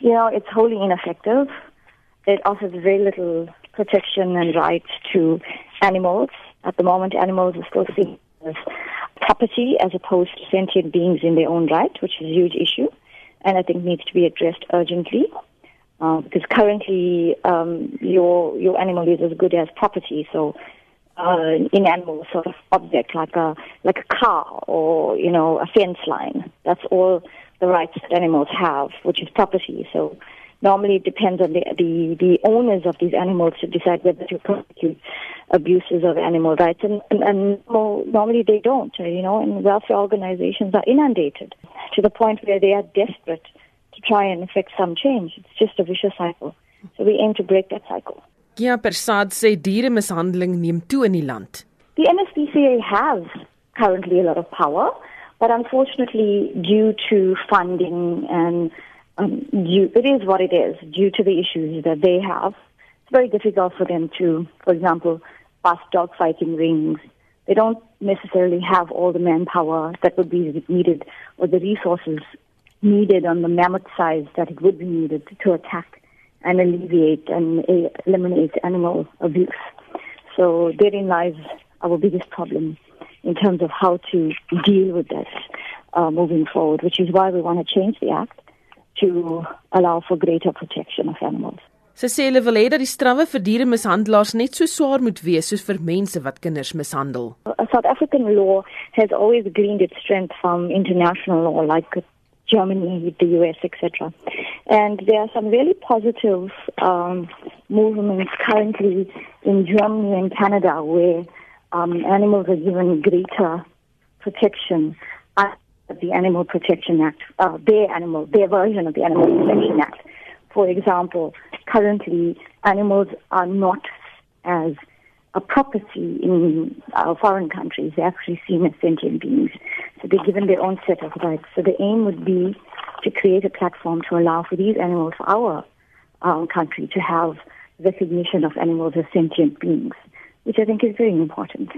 You know, it's wholly ineffective. It offers very little protection and rights to animals. At the moment, animals are still seen as property as opposed to sentient beings in their own right, which is a huge issue, and I think needs to be addressed urgently. Uh, because currently, um, your your animal is as good as property. So, uh, inanimate sort of object like a like a car or you know a fence line. That's all the rights that animals have, which is property. So normally it depends on the, the, the owners of these animals to decide whether to prosecute abuses of animal rights. And, and, and well, normally they don't, uh, you know, and welfare organizations are inundated to the point where they are desperate to try and effect some change. It's just a vicious cycle. So we aim to break that cycle. Gia Persad sê dieremishandeling neem toe in die land. The NSPCA has currently a lot of power. But unfortunately, due to funding and um, due, it is what it is, due to the issues that they have, it's very difficult for them to, for example, bust dogfighting rings. They don't necessarily have all the manpower that would be needed or the resources needed on the mammoth size that it would be needed to attack and alleviate and eliminate animal abuse. So therein lies our biggest problem in terms of how to deal with this uh, moving forward, which is why we want to change the act to allow for greater protection of animals. Sy sê hulle wil hê dat die strawwe vir dieremishandelaars net so swaar moet wees soos vir mense wat kinders mishandel. South African law has always gleaned its strength from international law like Germany, the US, etc. And there are some really positive um, movements currently in Germany and Canada where um, animals are given greater protection under the Animal Protection Act, uh, their animal, their version of the Animal Protection Act. For example, currently animals are not as a property in uh, foreign countries. They're actually seen as sentient beings. So they're given their own set of rights. So the aim would be to create a platform to allow for these animals, our um, country, to have recognition of animals as sentient beings which I think is very important.